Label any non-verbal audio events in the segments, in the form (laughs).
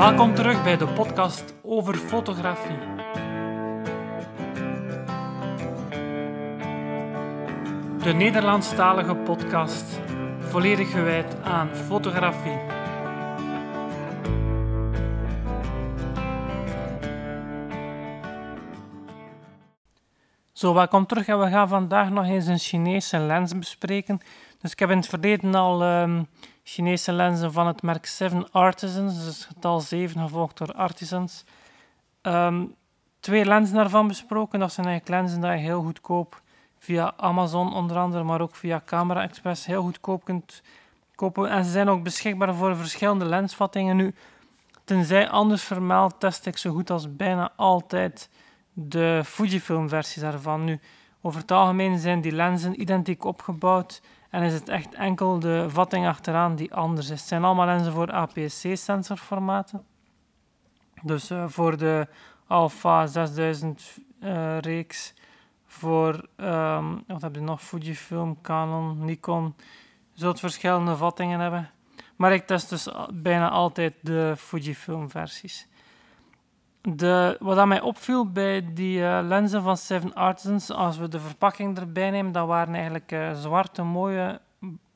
Welkom terug bij de podcast over fotografie. De Nederlandstalige podcast, volledig gewijd aan fotografie. Zo, welkom terug en we gaan vandaag nog eens een Chinese lens bespreken. Dus ik heb in het verleden al ehm, Chinese lenzen van het merk Seven Artisans, dus getal 7 gevolgd door Artisans. Ehm, twee lenzen daarvan besproken. Dat zijn eigenlijk lenzen die je heel goedkoop via Amazon onder andere, maar ook via Camera Express heel goedkoop kunt kopen. En ze zijn ook beschikbaar voor verschillende lensvattingen. Nu, tenzij anders vermeld, test ik zo goed als bijna altijd de Fujifilm-versies daarvan. Nu, over het algemeen zijn die lenzen identiek opgebouwd en is het echt enkel de vatting achteraan die anders is. Het zijn allemaal lenzen voor APS-C-sensorformaten. Dus uh, voor de Alpha 6000 uh, reeks, voor um, wat heb je nog? Fujifilm, Canon, Nikon. Je zult verschillende vattingen hebben. Maar ik test dus bijna altijd de Fujifilm-versies. De, wat aan mij opviel bij die uh, lenzen van Seven Artisans, als we de verpakking erbij nemen, dat waren eigenlijk uh, zwarte, mooie,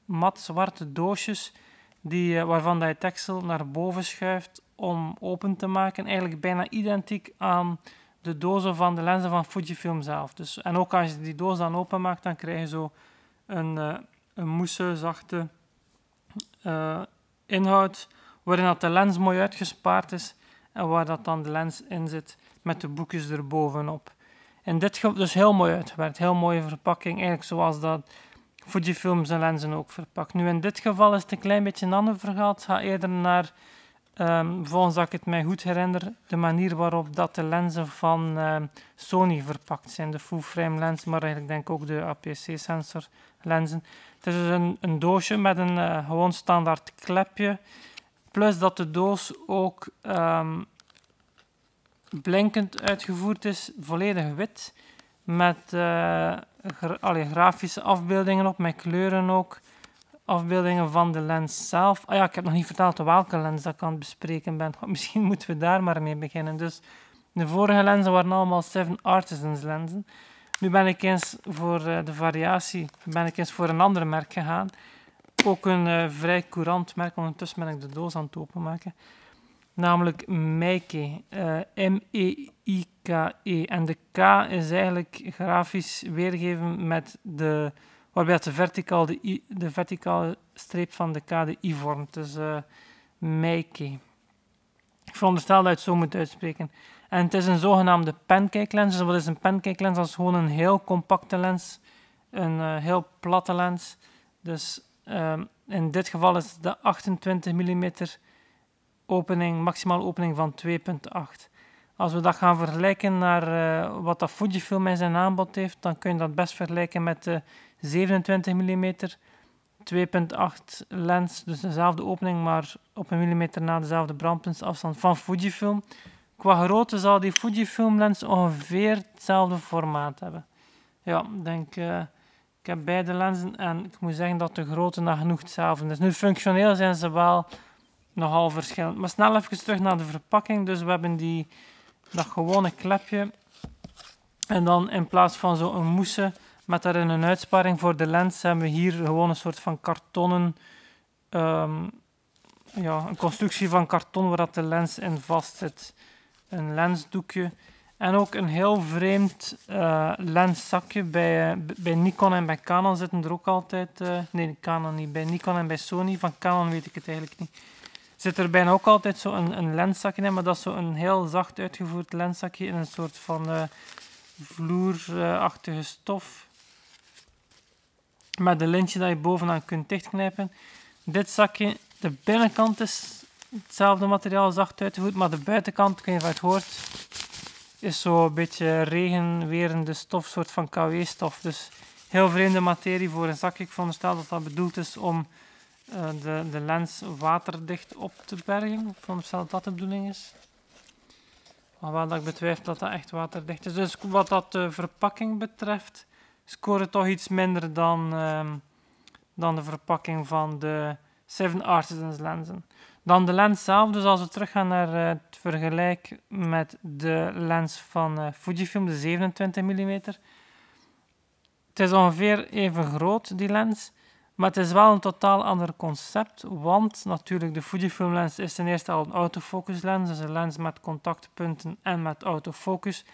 mat zwarte doosjes, die, uh, waarvan dat je teksel naar boven schuift om open te maken. Eigenlijk bijna identiek aan de dozen van de lenzen van Fujifilm zelf. Dus, en ook als je die doos dan openmaakt, dan krijg je zo een, een moesse, zachte inhoud, waarin dat de lens mooi uitgespaard is en waar dat dan de lens in zit met de boekjes erbovenop. In dit geval dus heel mooi uitgewerkt, heel mooie verpakking, eigenlijk zoals dat Fujifilm zijn lenzen ook verpakt. Nu in dit geval is het een klein beetje een ander verhaal. Het gaat eerder naar, um, volgens dat ik het mij goed herinner, de manier waarop dat de lenzen van um, Sony verpakt zijn. De full frame lens, maar eigenlijk denk ik ook de APC-sensor lenzen. Het is dus een, een doosje met een uh, gewoon standaard klepje Plus dat de doos ook um, blinkend uitgevoerd is, volledig wit. Met uh, gra grafische afbeeldingen op, met kleuren ook. Afbeeldingen van de lens zelf. Ah ja, ik heb nog niet verteld welke lens dat ik aan het bespreken ben. (laughs) Misschien moeten we daar maar mee beginnen. Dus de vorige lenzen waren allemaal Seven Artisans lenzen. Nu ben ik eens voor uh, de variatie ben ik eens voor een ander merk gegaan ook een uh, vrij courant merk. Ondertussen ben ik de doos aan het openmaken. Namelijk Meike. Uh, M-E-I-K-E. -E. En de K is eigenlijk grafisch weergegeven met de... Waarbij de, verticaal de, verticale streep van de K de I vormt. Dus uh, Meike. Ik veronderstel dat je het zo moet uitspreken. En het is een zogenaamde pancake lens. Dus wat is een pancake lens? Dat is gewoon een heel compacte lens. Een heel platte lens. Dus Um, in dit geval is de 28 mm opening, maximaal opening van 2.8. Als we dat gaan vergelijken naar uh, wat dat Fujifilm in zijn aanbod heeft, dan kun je dat best vergelijken met de 27 mm 2.8 lens, dus dezelfde opening, maar op een millimeter na dezelfde brandpuntsafstand van Fujifilm. Qua grootte zal die Fujifilm lens ongeveer hetzelfde formaat hebben. Ja, ik denk uh, ik heb beide lenzen en ik moet zeggen dat de grootte nagenoeg hetzelfde is. Nu, functioneel zijn ze wel nogal verschillend. Maar snel even terug naar de verpakking. Dus we hebben die, dat gewone klepje. En dan in plaats van zo'n moesse met daarin een uitsparing voor de lens, hebben we hier gewoon een soort van kartonnen, um, ja, een constructie van karton waar dat de lens in vast zit. Een lensdoekje. En ook een heel vreemd uh, lenszakje. Bij, uh, bij Nikon en bij Canon zitten er ook altijd... Uh, nee, Canon niet. Bij Nikon en bij Sony. Van Canon weet ik het eigenlijk niet. Zit er bijna ook altijd zo een, een lenszakje in. Maar dat is zo een heel zacht uitgevoerd lenszakje in een soort van vloerachtige stof. Met een lintje dat je bovenaan kunt dichtknijpen. Dit zakje, de binnenkant is hetzelfde materiaal, zacht uitgevoerd. Maar de buitenkant, kun je wat hoort is zo een beetje regenwerende stof, soort van KW-stof. Dus heel vreemde materie voor een zakje. Ik veronderstel dat dat bedoeld is om uh, de, de lens waterdicht op te bergen. Ik veronderstel dat dat de bedoeling is. Alhoewel ik betwijfel dat dat echt waterdicht is. Dus wat dat de verpakking betreft, scoren toch iets minder dan, uh, dan de verpakking van de Seven Artisans lenzen. Dan de lens zelf, dus als we teruggaan naar uh, het vergelijk met de lens van uh, Fujifilm, de 27 mm. Het is ongeveer even groot, die lens. Maar het is wel een totaal ander concept, want natuurlijk de Fujifilm lens is ten eerste al een autofocus lens, dus een lens met contactpunten en met autofocus.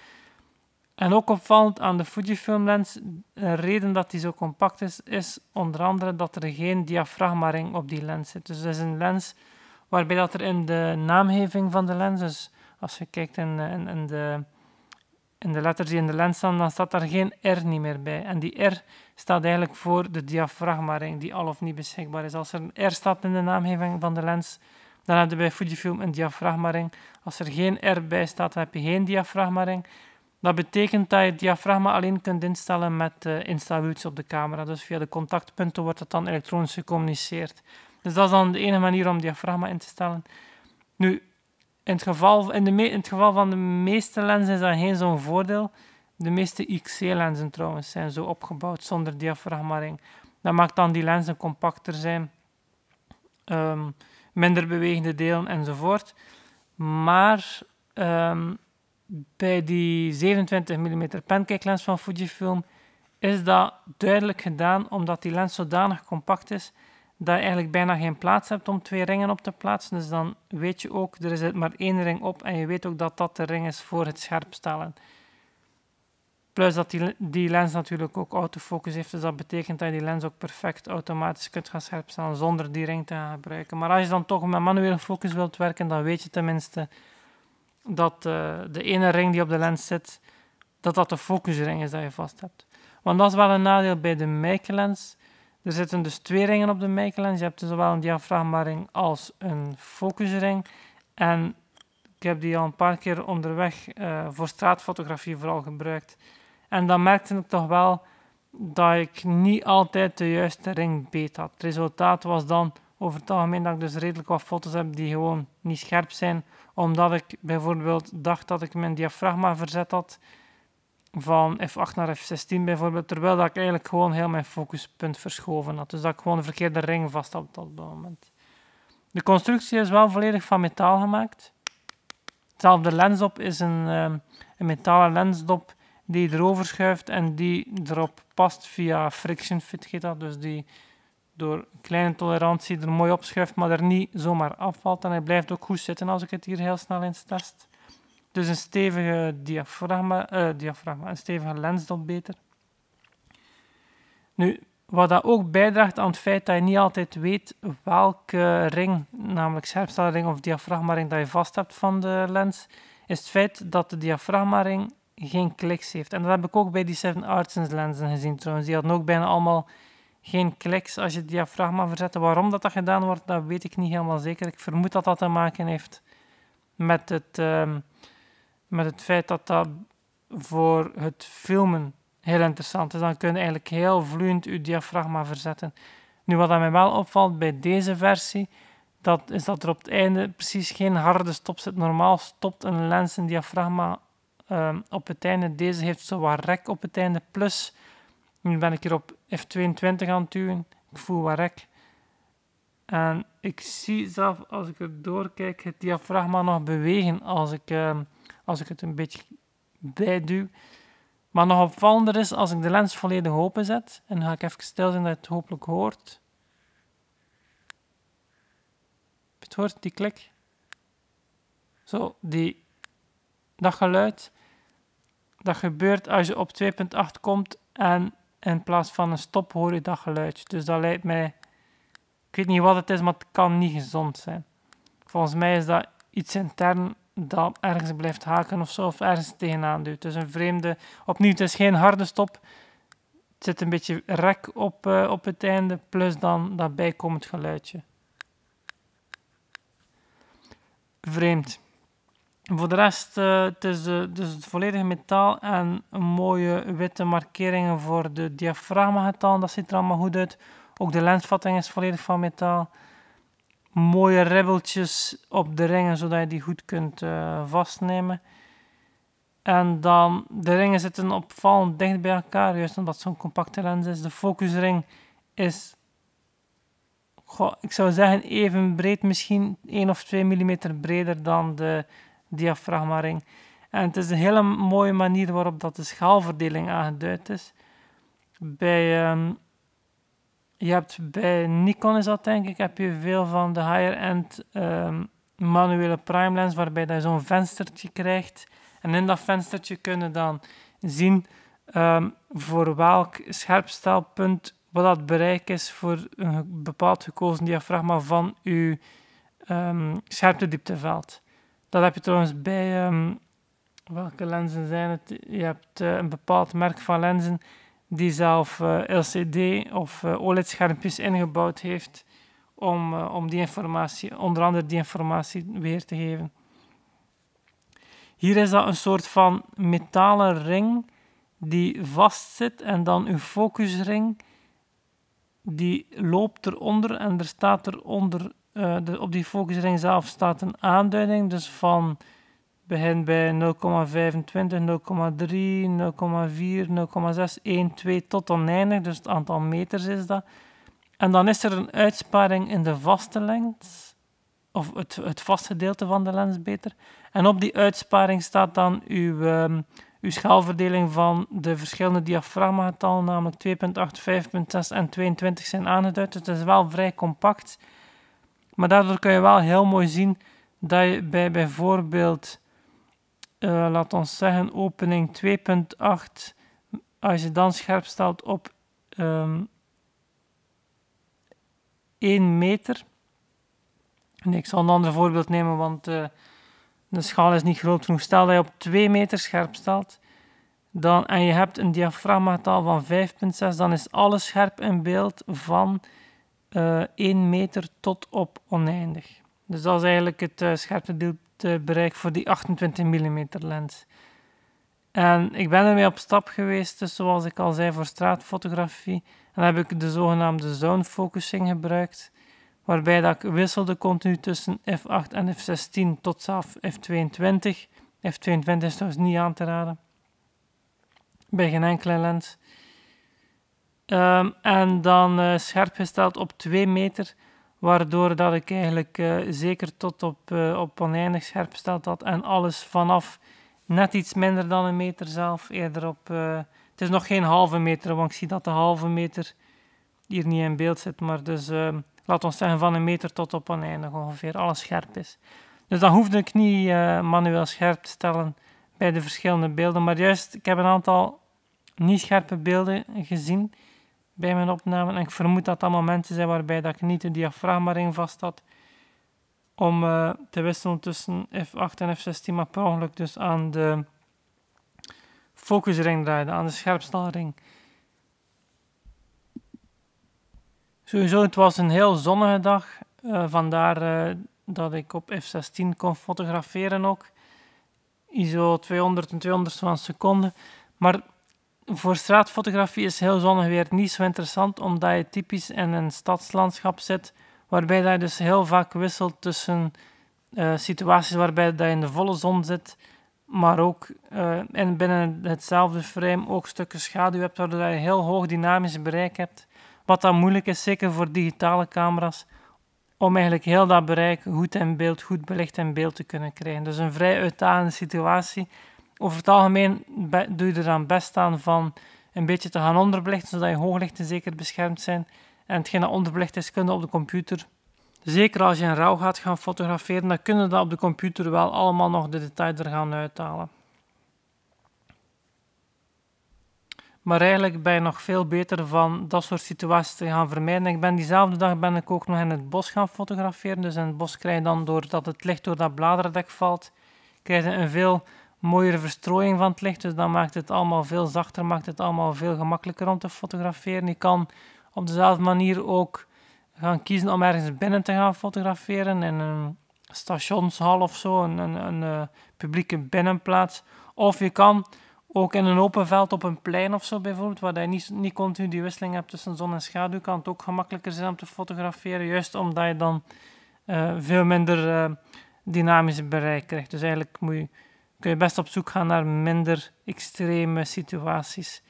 En ook opvallend aan de Fujifilm lens, een reden dat die zo compact is, is onder andere dat er geen diafragma-ring op die lens zit. Dus het is een lens waarbij dat er in de naamgeving van de lens, dus als je kijkt in, in, in de in de letters die in de lens staan, dan staat daar geen R niet meer bij. En die R staat eigenlijk voor de diafragma-ring, die al of niet beschikbaar is. Als er een R staat in de naamgeving van de lens, dan heb je bij Fujifilm een diafragma-ring. Als er geen R bij staat, dan heb je geen diafragma-ring. Dat betekent dat je het diafragma alleen kunt instellen met uh, op de camera. Dus via de contactpunten wordt het dan elektronisch gecommuniceerd. Dus dat is dan de enige manier om diafragma in te stellen. Nu, in het, geval, in, de in het geval van de meeste lenzen is dat geen zo'n voordeel. De meeste XC-lenzen trouwens zijn zo opgebouwd zonder diafragmaring. Dat maakt dan die lenzen compacter zijn, um, minder bewegende delen enzovoort. Maar um, bij die 27 mm pancake lens van Fujifilm is dat duidelijk gedaan omdat die lens zodanig compact is dat je eigenlijk bijna geen plaats hebt om twee ringen op te plaatsen. Dus dan weet je ook, er is maar één ring op en je weet ook dat dat de ring is voor het scherpstellen. Plus dat die, lens natuurlijk ook autofocus heeft, dus dat betekent dat je die lens ook perfect automatisch kunt gaan scherpstellen zonder die ring te gebruiken. Maar als je dan toch met manuele focus wilt werken, dan weet je tenminste dat uh, de ene ring die op de lens zit, dat dat de focusring is dat je vast hebt. Want dat is wel een nadeel bij de Meike lens er zitten dus twee ringen op de Michelens. Je hebt dus zowel een diafragma-ring als een focusring. En ik heb die al een paar keer onderweg uh, voor straatfotografie vooral gebruikt. En dan merkte ik toch wel dat ik niet altijd de juiste ring beet had. Het resultaat was dan over het algemeen dat ik dus redelijk wat foto's heb die gewoon niet scherp zijn, omdat ik bijvoorbeeld dacht dat ik mijn diafragma verzet had van F8 naar F16 bijvoorbeeld, terwijl dat ik eigenlijk gewoon heel mijn focuspunt verschoven had. Dus dat ik gewoon de verkeerde ring vast had op dat moment. De constructie is wel volledig van metaal gemaakt. Hetzelfde lensdop is een, um, een metalen lensdop die erover schuift en die erop past via friction fit. Dus die door kleine tolerantie er mooi opschuift, maar er niet zomaar afvalt. En hij blijft ook goed zitten als ik het hier heel snel eens test. Dus een stevige diafragma, uh, diafragma een stevige lensdop beter. Nu, wat dat ook bijdraagt aan het feit dat je niet altijd weet welke ring, namelijk scherpstelring of diafragmaring, dat je vast hebt van de lens, is het feit dat de diafragmaring geen kliks heeft. En dat heb ik ook bij die Seven Artisans lenzen gezien trouwens. Die hadden ook bijna allemaal geen kliks als je het diafragma verzette. Waarom dat, dat gedaan wordt, dat weet ik niet helemaal zeker. Ik vermoed dat dat te maken heeft met het... Uh, met het feit dat dat voor het filmen heel interessant is. Dan kun je eigenlijk heel vloeiend je diafragma verzetten. Nu, wat mij wel opvalt bij deze versie, dat is dat er op het einde precies geen harde stop zit. Normaal stopt een lens een diafragma um, op het einde. Deze heeft zo wat rek op het einde. Plus, nu ben ik hier op F22 aan het duwen. Ik voel wat rek. En ik zie zelf, als ik er doorkijk, het diafragma nog bewegen als ik... Um, als ik het een beetje bijduw. Maar nog opvallender is als ik de lens volledig open zet. En dan ga ik even stil zijn dat het hopelijk hoort. Het hoort, die klik. Zo, die, dat geluid. Dat gebeurt als je op 2.8 komt en in plaats van een stop hoor je dat geluidje. Dus dat lijkt mij... Ik weet niet wat het is, maar het kan niet gezond zijn. Volgens mij is dat iets intern dat ergens blijft haken of zo, of ergens tegenaan duwt. Dus een vreemde, opnieuw, het is geen harde stop. Het zit een beetje rek op, uh, op het einde, plus dan dat bijkomend geluidje. Vreemd. Voor de rest, uh, het is dus het volledige metaal en mooie witte markeringen voor de diafragmagetal. Dat ziet er allemaal goed uit. Ook de lensvatting is volledig van metaal mooie ribbeltjes op de ringen, zodat je die goed kunt uh, vastnemen. En dan, de ringen zitten opvallend dicht bij elkaar, juist omdat zo'n compacte lens is. De focusring is ik zou zeggen even breed, misschien 1 of 2 mm breder dan de diafragmaring. En het is een hele mooie manier waarop dat de schaalverdeling aangeduid is. Bij, um, je hebt bij Nikon is dat denk ik, heb je veel van de higher-end um, manuele prime lens, waarbij je zo'n venstertje krijgt. En in dat venstertje kunnen dan zien um, voor welk scherpstelpunt wat dat bereik is voor een bepaald gekozen diafragma van uw um, scherptediepteveld. Dat heb je trouwens bij welke lenzen zijn het? Je hebt uh, een bepaald merk van lenzen die zelf uh, LCD of uh, OLED-schermpjes ingebouwd heeft om, om die informatie, onder andere die informatie weer te geven. Hier is dat een soort van metalen ring die vastzit en dan uw focusring die loopt eronder en er staat eronder, de, op die focusring zelf staat een aanduiding, dus van begin bij 0,25, 0,3, 0,4, 0,6, 1, 2 tot oneindig, dus het aantal meters is dat. En dan is er een uitsparing in de vaste lengte, of het, het vaste gedeelte van de lens beter. En op die uitsparing staat dan uw, um, uw schaalverdeling van de verschillende diafragmagetallen, namelijk 2.8, 5.6 en 22 zijn aangeduid. Dus het is wel vrij compact. Maar daardoor kun je wel heel mooi zien dat je bij bijvoorbeeld, uh, laat ons zeggen, opening 2.8, als je dan scherp stelt op um, 1 meter. Nee, ik zal een ander voorbeeld nemen, want uh, de schaal is niet groot genoeg. Stel dat je op 2 meter scherp stelt dan, en je hebt een diafragmagetal van 5,6, dan is alles scherp in beeld van uh, eh, 1 meter tot op oneindig. Dus dat is eigenlijk het uh, scherpte bereik voor die 28 mm lens. En ik ben ermee op stap geweest, dus zoals ik al zei, voor straatfotografie. En dan heb ik de zogenaamde zone focusing gebruikt waarbij dat ik wisselde continu tussen F8 en F16 tot zelf F22. F22 is trouwens niet aan te raden. Bij geen enkele lens. Um, en dan uh, scherp gesteld op 2 meter, waardoor dat ik eigenlijk uh, zeker tot op, uh, op oneindig scherp gesteld had. En alles vanaf net iets minder dan een meter zelf, eerder op... het is nog geen halve meter, want ik zie dat de halve meter hier niet in beeld zit. Maar dus ehm, laat ons zeggen, van een meter tot op een einde ongeveer alles scherp is. Dus dan hoefde ik niet manueel scherp te stellen bij de verschillende beelden, maar juist, ik heb een aantal niet scherpe beelden gezien bij mijn opname en ik vermoed dat dat momenten zijn waarbij dat ik niet de diafragma vast had om uh, te wisselen tussen F8 en F16, maar per ongeluk dus aan de focusring draaide, aan de scherpstelring. Sowieso, het was een heel zonnige dag. Uh, vandaar uh, dat ik op F16 kon fotograferen ook. ISO 200 en 200 van een seconde. Maar voor straatfotografie is heel zonnig weer niet zo interessant, omdat je typisch in een stadslandschap zit, waarbij je dus heel vaak wisselt tussen uh, situaties waarbij je in de volle zon zit, maar ook in binnen hetzelfde frame ook stukken schaduw hebt, waardoor je heel hoog dynamisch bereik hebt. Wat dan moeilijk is, zeker voor digitale camera's, om eigenlijk heel dat bereik goed in beeld, goed belicht in beeld te kunnen krijgen. Dus een vrij uitdagende situatie. Over het algemeen doe je er dan best aan van een beetje te gaan onderbelichten, zodat je hooglichten zeker beschermd zijn. En hetgeen dat onderbelicht is, kunnen op de computer. Zeker als je een RAW gaat gaan fotograferen, dan kunnen dat op de computer wel allemaal nog de details er gaan uithalen. Maar eigenlijk ben je nog veel beter van dat soort situaties te gaan vermijden. Ik ben diezelfde dag ben ik ook nog in het bos gaan fotograferen. Dus in het bos krijg je dan, doordat het licht door dat bladerdek valt, krijg je een veel mooiere verstrooiing van het licht. Dus dan maakt het allemaal veel zachter, maakt het allemaal veel gemakkelijker om te fotograferen. Je kan op dezelfde manier ook gaan kiezen om ergens binnen te gaan fotograferen. In een stationshal of zo, een, een, eh, publieke binnenplaats. Of je kan ook in een open veld op een plein of zo bijvoorbeeld, waar je niet, niet continu die wisseling hebt tussen zon en schaduw, kan het ook gemakkelijker zijn om te fotograferen, juist omdat je dan uh, veel minder uh, dynamisch bereik krijgt. Dus eigenlijk moet je, kun je best op zoek gaan naar minder extreme situaties.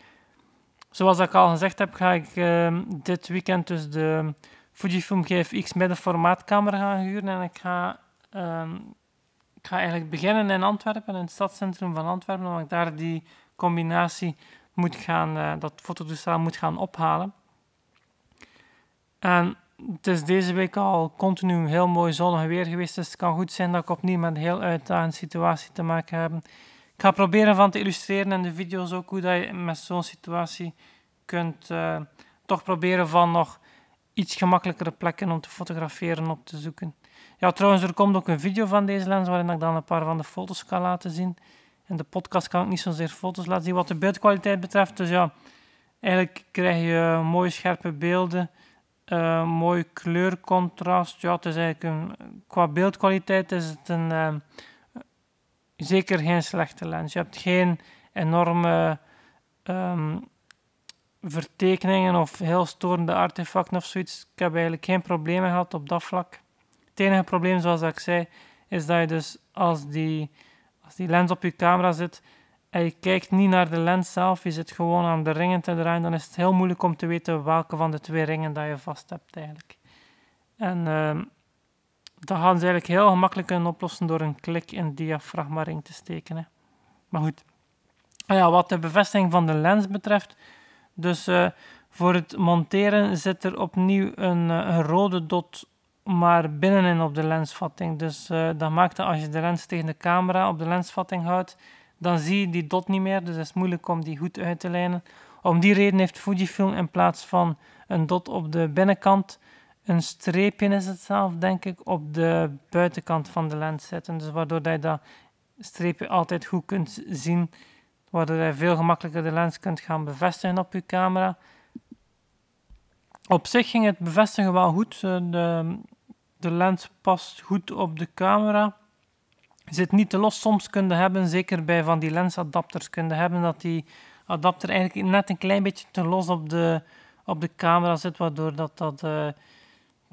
Zoals ik al gezegd heb, ga ik uh, dit weekend dus de Fujifilm GFX middenformaatcamera gaan huren en ik ga, ehm, ik ga eigenlijk beginnen in Antwerpen, in het stadscentrum van Antwerpen, omdat ik daar die combinatie moet gaan, uh, dat fototoestel moet gaan ophalen. En het is deze week al continu heel mooi zonnig weer geweest, dus het kan goed zijn dat ik opnieuw met een heel uitdagende situatie te maken heb. Ik ga proberen van te illustreren in de video's ook hoe dat je met zo'n situatie kunt uh, toch proberen van nog iets gemakkelijkere plekken om te fotograferen op te zoeken. Ja, trouwens, er komt ook een video van deze lens waarin ik dan een paar van de foto's kan laten zien. In de podcast kan ik niet zozeer foto's laten zien wat de beeldkwaliteit betreft. Dus ja, eigenlijk krijg je mooie scherpe beelden, uh, mooi kleurcontrast. Ja, het eigenlijk qua beeldkwaliteit is het een, uh, zeker geen slechte lens. Je hebt geen enorme um, vertekeningen of heel storende artefacten of zoiets. Ik heb eigenlijk geen problemen gehad op dat vlak. Het enige probleem, zoals ik zei, is dat je dus als die, als die lens op je camera zit en je kijkt niet naar de lens zelf, je zit gewoon aan de ringen te draaien, dan is het heel moeilijk om te weten welke van de twee ringen dat je vast hebt eigenlijk. En uh, dat gaan ze eigenlijk heel gemakkelijk kunnen oplossen door een klik in diafragma ring te steken. Maar goed. Ah ja, wat de bevestiging van de lens betreft, dus uh, voor het monteren zit er opnieuw een, eh, een, rode dot maar binnenin op de lensvatting. Dus uh, dat maakt dat als je de lens tegen de camera op de lensvatting houdt, dan zie je die dot niet meer. Dus het is moeilijk om die goed uit te lijnen. Om die reden heeft Fujifilm in plaats van een dot op de binnenkant een streepje is het denk ik, op de buitenkant van de lens zetten. Dus waardoor je dat streepje altijd goed kunt zien waardoor je veel gemakkelijker de lens kunt gaan bevestigen op je camera. Op zich ging het bevestigen wel goed. Eh, de, de lens past goed op de camera. Zit niet te los. Soms kun je hebben, zeker bij van die lensadapters, kun je hebben dat die adapter eigenlijk net een klein beetje te los op de, op de camera zit, waardoor dat, dat uh,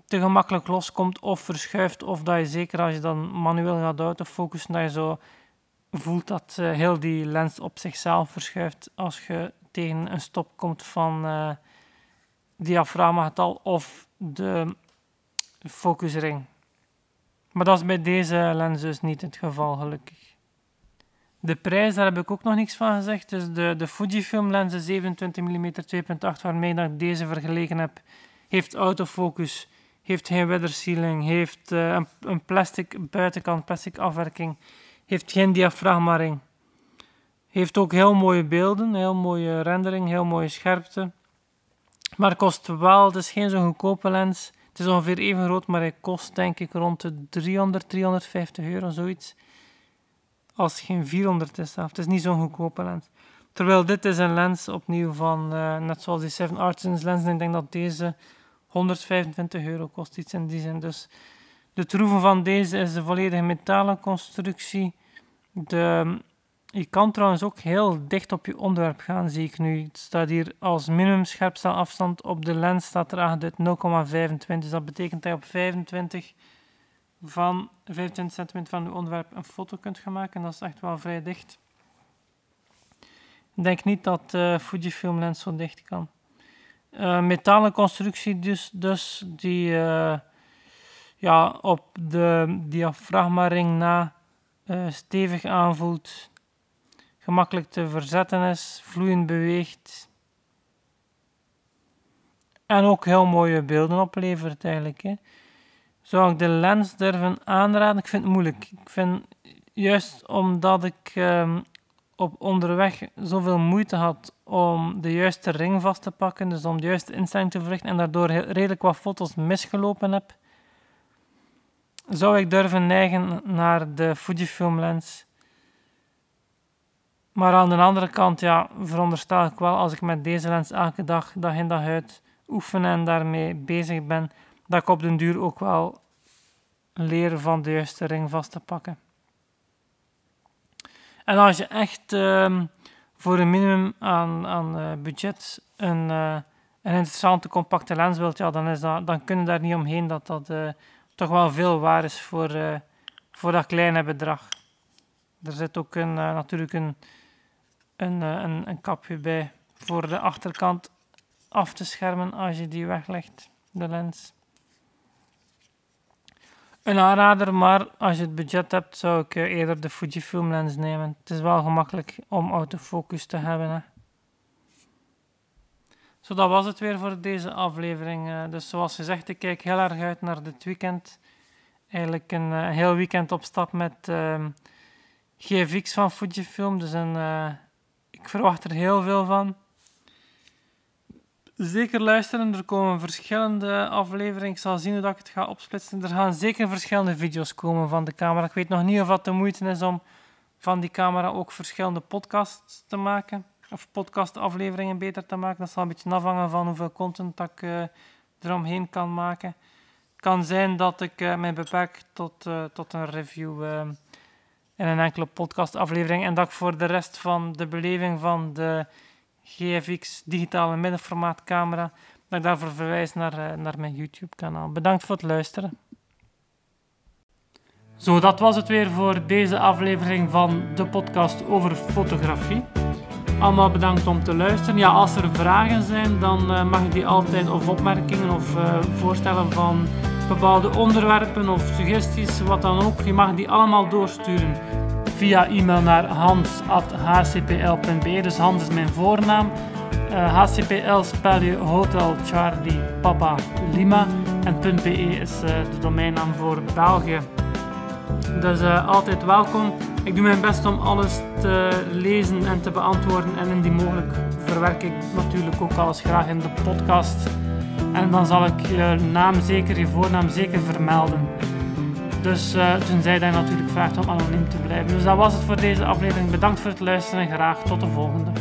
te gemakkelijk loskomt of verschuift. Of dat je zeker als je dan manueel gaat autofocussen, dat je zo voelt dat uh, heel die lens op zichzelf verschuift als je tegen een stop komt van uh, diafragmagetal of de focusring. Maar dat is bij deze lens dus niet het geval, gelukkig. De prijs, daar heb ik ook nog niks van gezegd. Dus de, de Fujifilm lens, de 27 mm 2.8, waarmee ik deze vergeleken heb, heeft autofocus, heeft geen weathersealing, heeft uh, een, een plastic buitenkant, plastic afwerking heeft geen diafragma-ring. Heeft ook heel mooie beelden, heel mooie rendering, heel mooie scherpte. Maar kost wel, het is geen zo'n goedkope lens. Het is ongeveer even groot, maar hij kost denk ik rond de 300, 350 euro, zoiets. Als het geen 400 is. Het is niet zo'n goedkope lens. Terwijl dit is een lens opnieuw van, uh, net zoals die Seven Artisans lens. En ik denk dat deze 125 euro kost, iets in die zin. Dus de troeven van deze is de volledige metalen constructie. De, je kan trouwens ook heel dicht op je onderwerp gaan, zie ik nu. Het staat hier als minimum scherpstelafstand op de lens staat er aangeduid 0,25. Dus dat betekent dat je op 25 van 25 centimeter van je onderwerp een foto kunt gaan maken. Dat is echt wel vrij dicht. Ik denk niet dat de uh, Fujifilm lens zo dicht kan. Uh, metalen constructie dus, dus die... Uh, ja, op de diafragmaring na uh, stevig aanvoelt, gemakkelijk te verzetten is, vloeiend beweegt. En ook heel mooie beelden oplevert eigenlijk. Hè. Zou ik de lens durven aanraden? Ik vind het moeilijk. Ik vind juist omdat ik um, op onderweg zoveel moeite had om de juiste ring vast te pakken, dus om de juiste instelling te verrichten en daardoor redelijk wat foto's misgelopen heb, zou ik durven neigen naar de Fujifilm lens. Maar aan de andere kant, ja, veronderstel ik wel als ik met deze lens elke dag, dag in dag uit oefen en daarmee bezig ben, dat ik op den duur ook wel leer van de juiste ring vast te pakken. En als je echt uh, voor een minimum aan, aan uh, budget een, uh, een interessante compacte lens wilt, ja, dan, is dat, dan kun je daar niet omheen dat dat eh, toch wel veel waar is voor, voor dat kleine bedrag. Er zit ook een, natuurlijk een, een, uh, een, een kapje bij voor de achterkant af te schermen als je die weglegt, de lens. Een aanrader, maar als je het budget hebt, zou ik eh, eerder de Fujifilm lens nemen. Het is wel gemakkelijk om autofocus te hebben. Hè. Zo, dat was het weer voor deze aflevering. Eh, dus zoals gezegd, ik kijk heel erg uit naar dit weekend. Eigenlijk een uh, heel weekend op stap met ehm, GFX van Fujifilm. Dus een, ik verwacht er heel veel van. Zeker luisteren, er komen verschillende afleveringen. Ik zal zien hoe ik het ga opsplitsen. Er gaan zeker verschillende video's komen van de camera. Ik weet nog niet of het de moeite is om van die camera ook verschillende podcasts te maken. Of podcastafleveringen beter te maken. Dat zal een beetje afhangen van hoeveel content ik uh, eromheen kan maken. Het kan zijn dat ik uh, mij beperk tot, uh, tot een review in een enkele podcastaflevering. En dat ik voor de rest van de beleving van de GFX digitale middenformaat camera, dat ik daarvoor verwijs naar, uh, naar mijn YouTube kanaal. Bedankt voor het luisteren. Zo, dat was het weer voor deze aflevering van de podcast over fotografie. Allemaal bedankt om te luisteren. Ja, als er vragen zijn, dan uh, mag je die altijd, of opmerkingen of uh, voorstellen van bepaalde onderwerpen of suggesties, wat dan ook. Je mag die allemaal doorsturen via e-mail naar hans.hcpl.be. Dus Hans is mijn voornaam. Uh, eh, HCPL spel je Hotel Charlie Papa Lima. En .be is uh, de domeinnaam voor België. Dus uh, altijd welkom. Ik doe mijn best om alles te lezen en te beantwoorden. En indien mogelijk verwerk ik natuurlijk ook alles graag in de podcast. En dan zal ik je naam zeker, je voornaam zeker vermelden. Dus uh, toen zei hij natuurlijk vraagt om anoniem te blijven. Dus dat was het voor deze aflevering. Bedankt voor het luisteren en graag tot de volgende.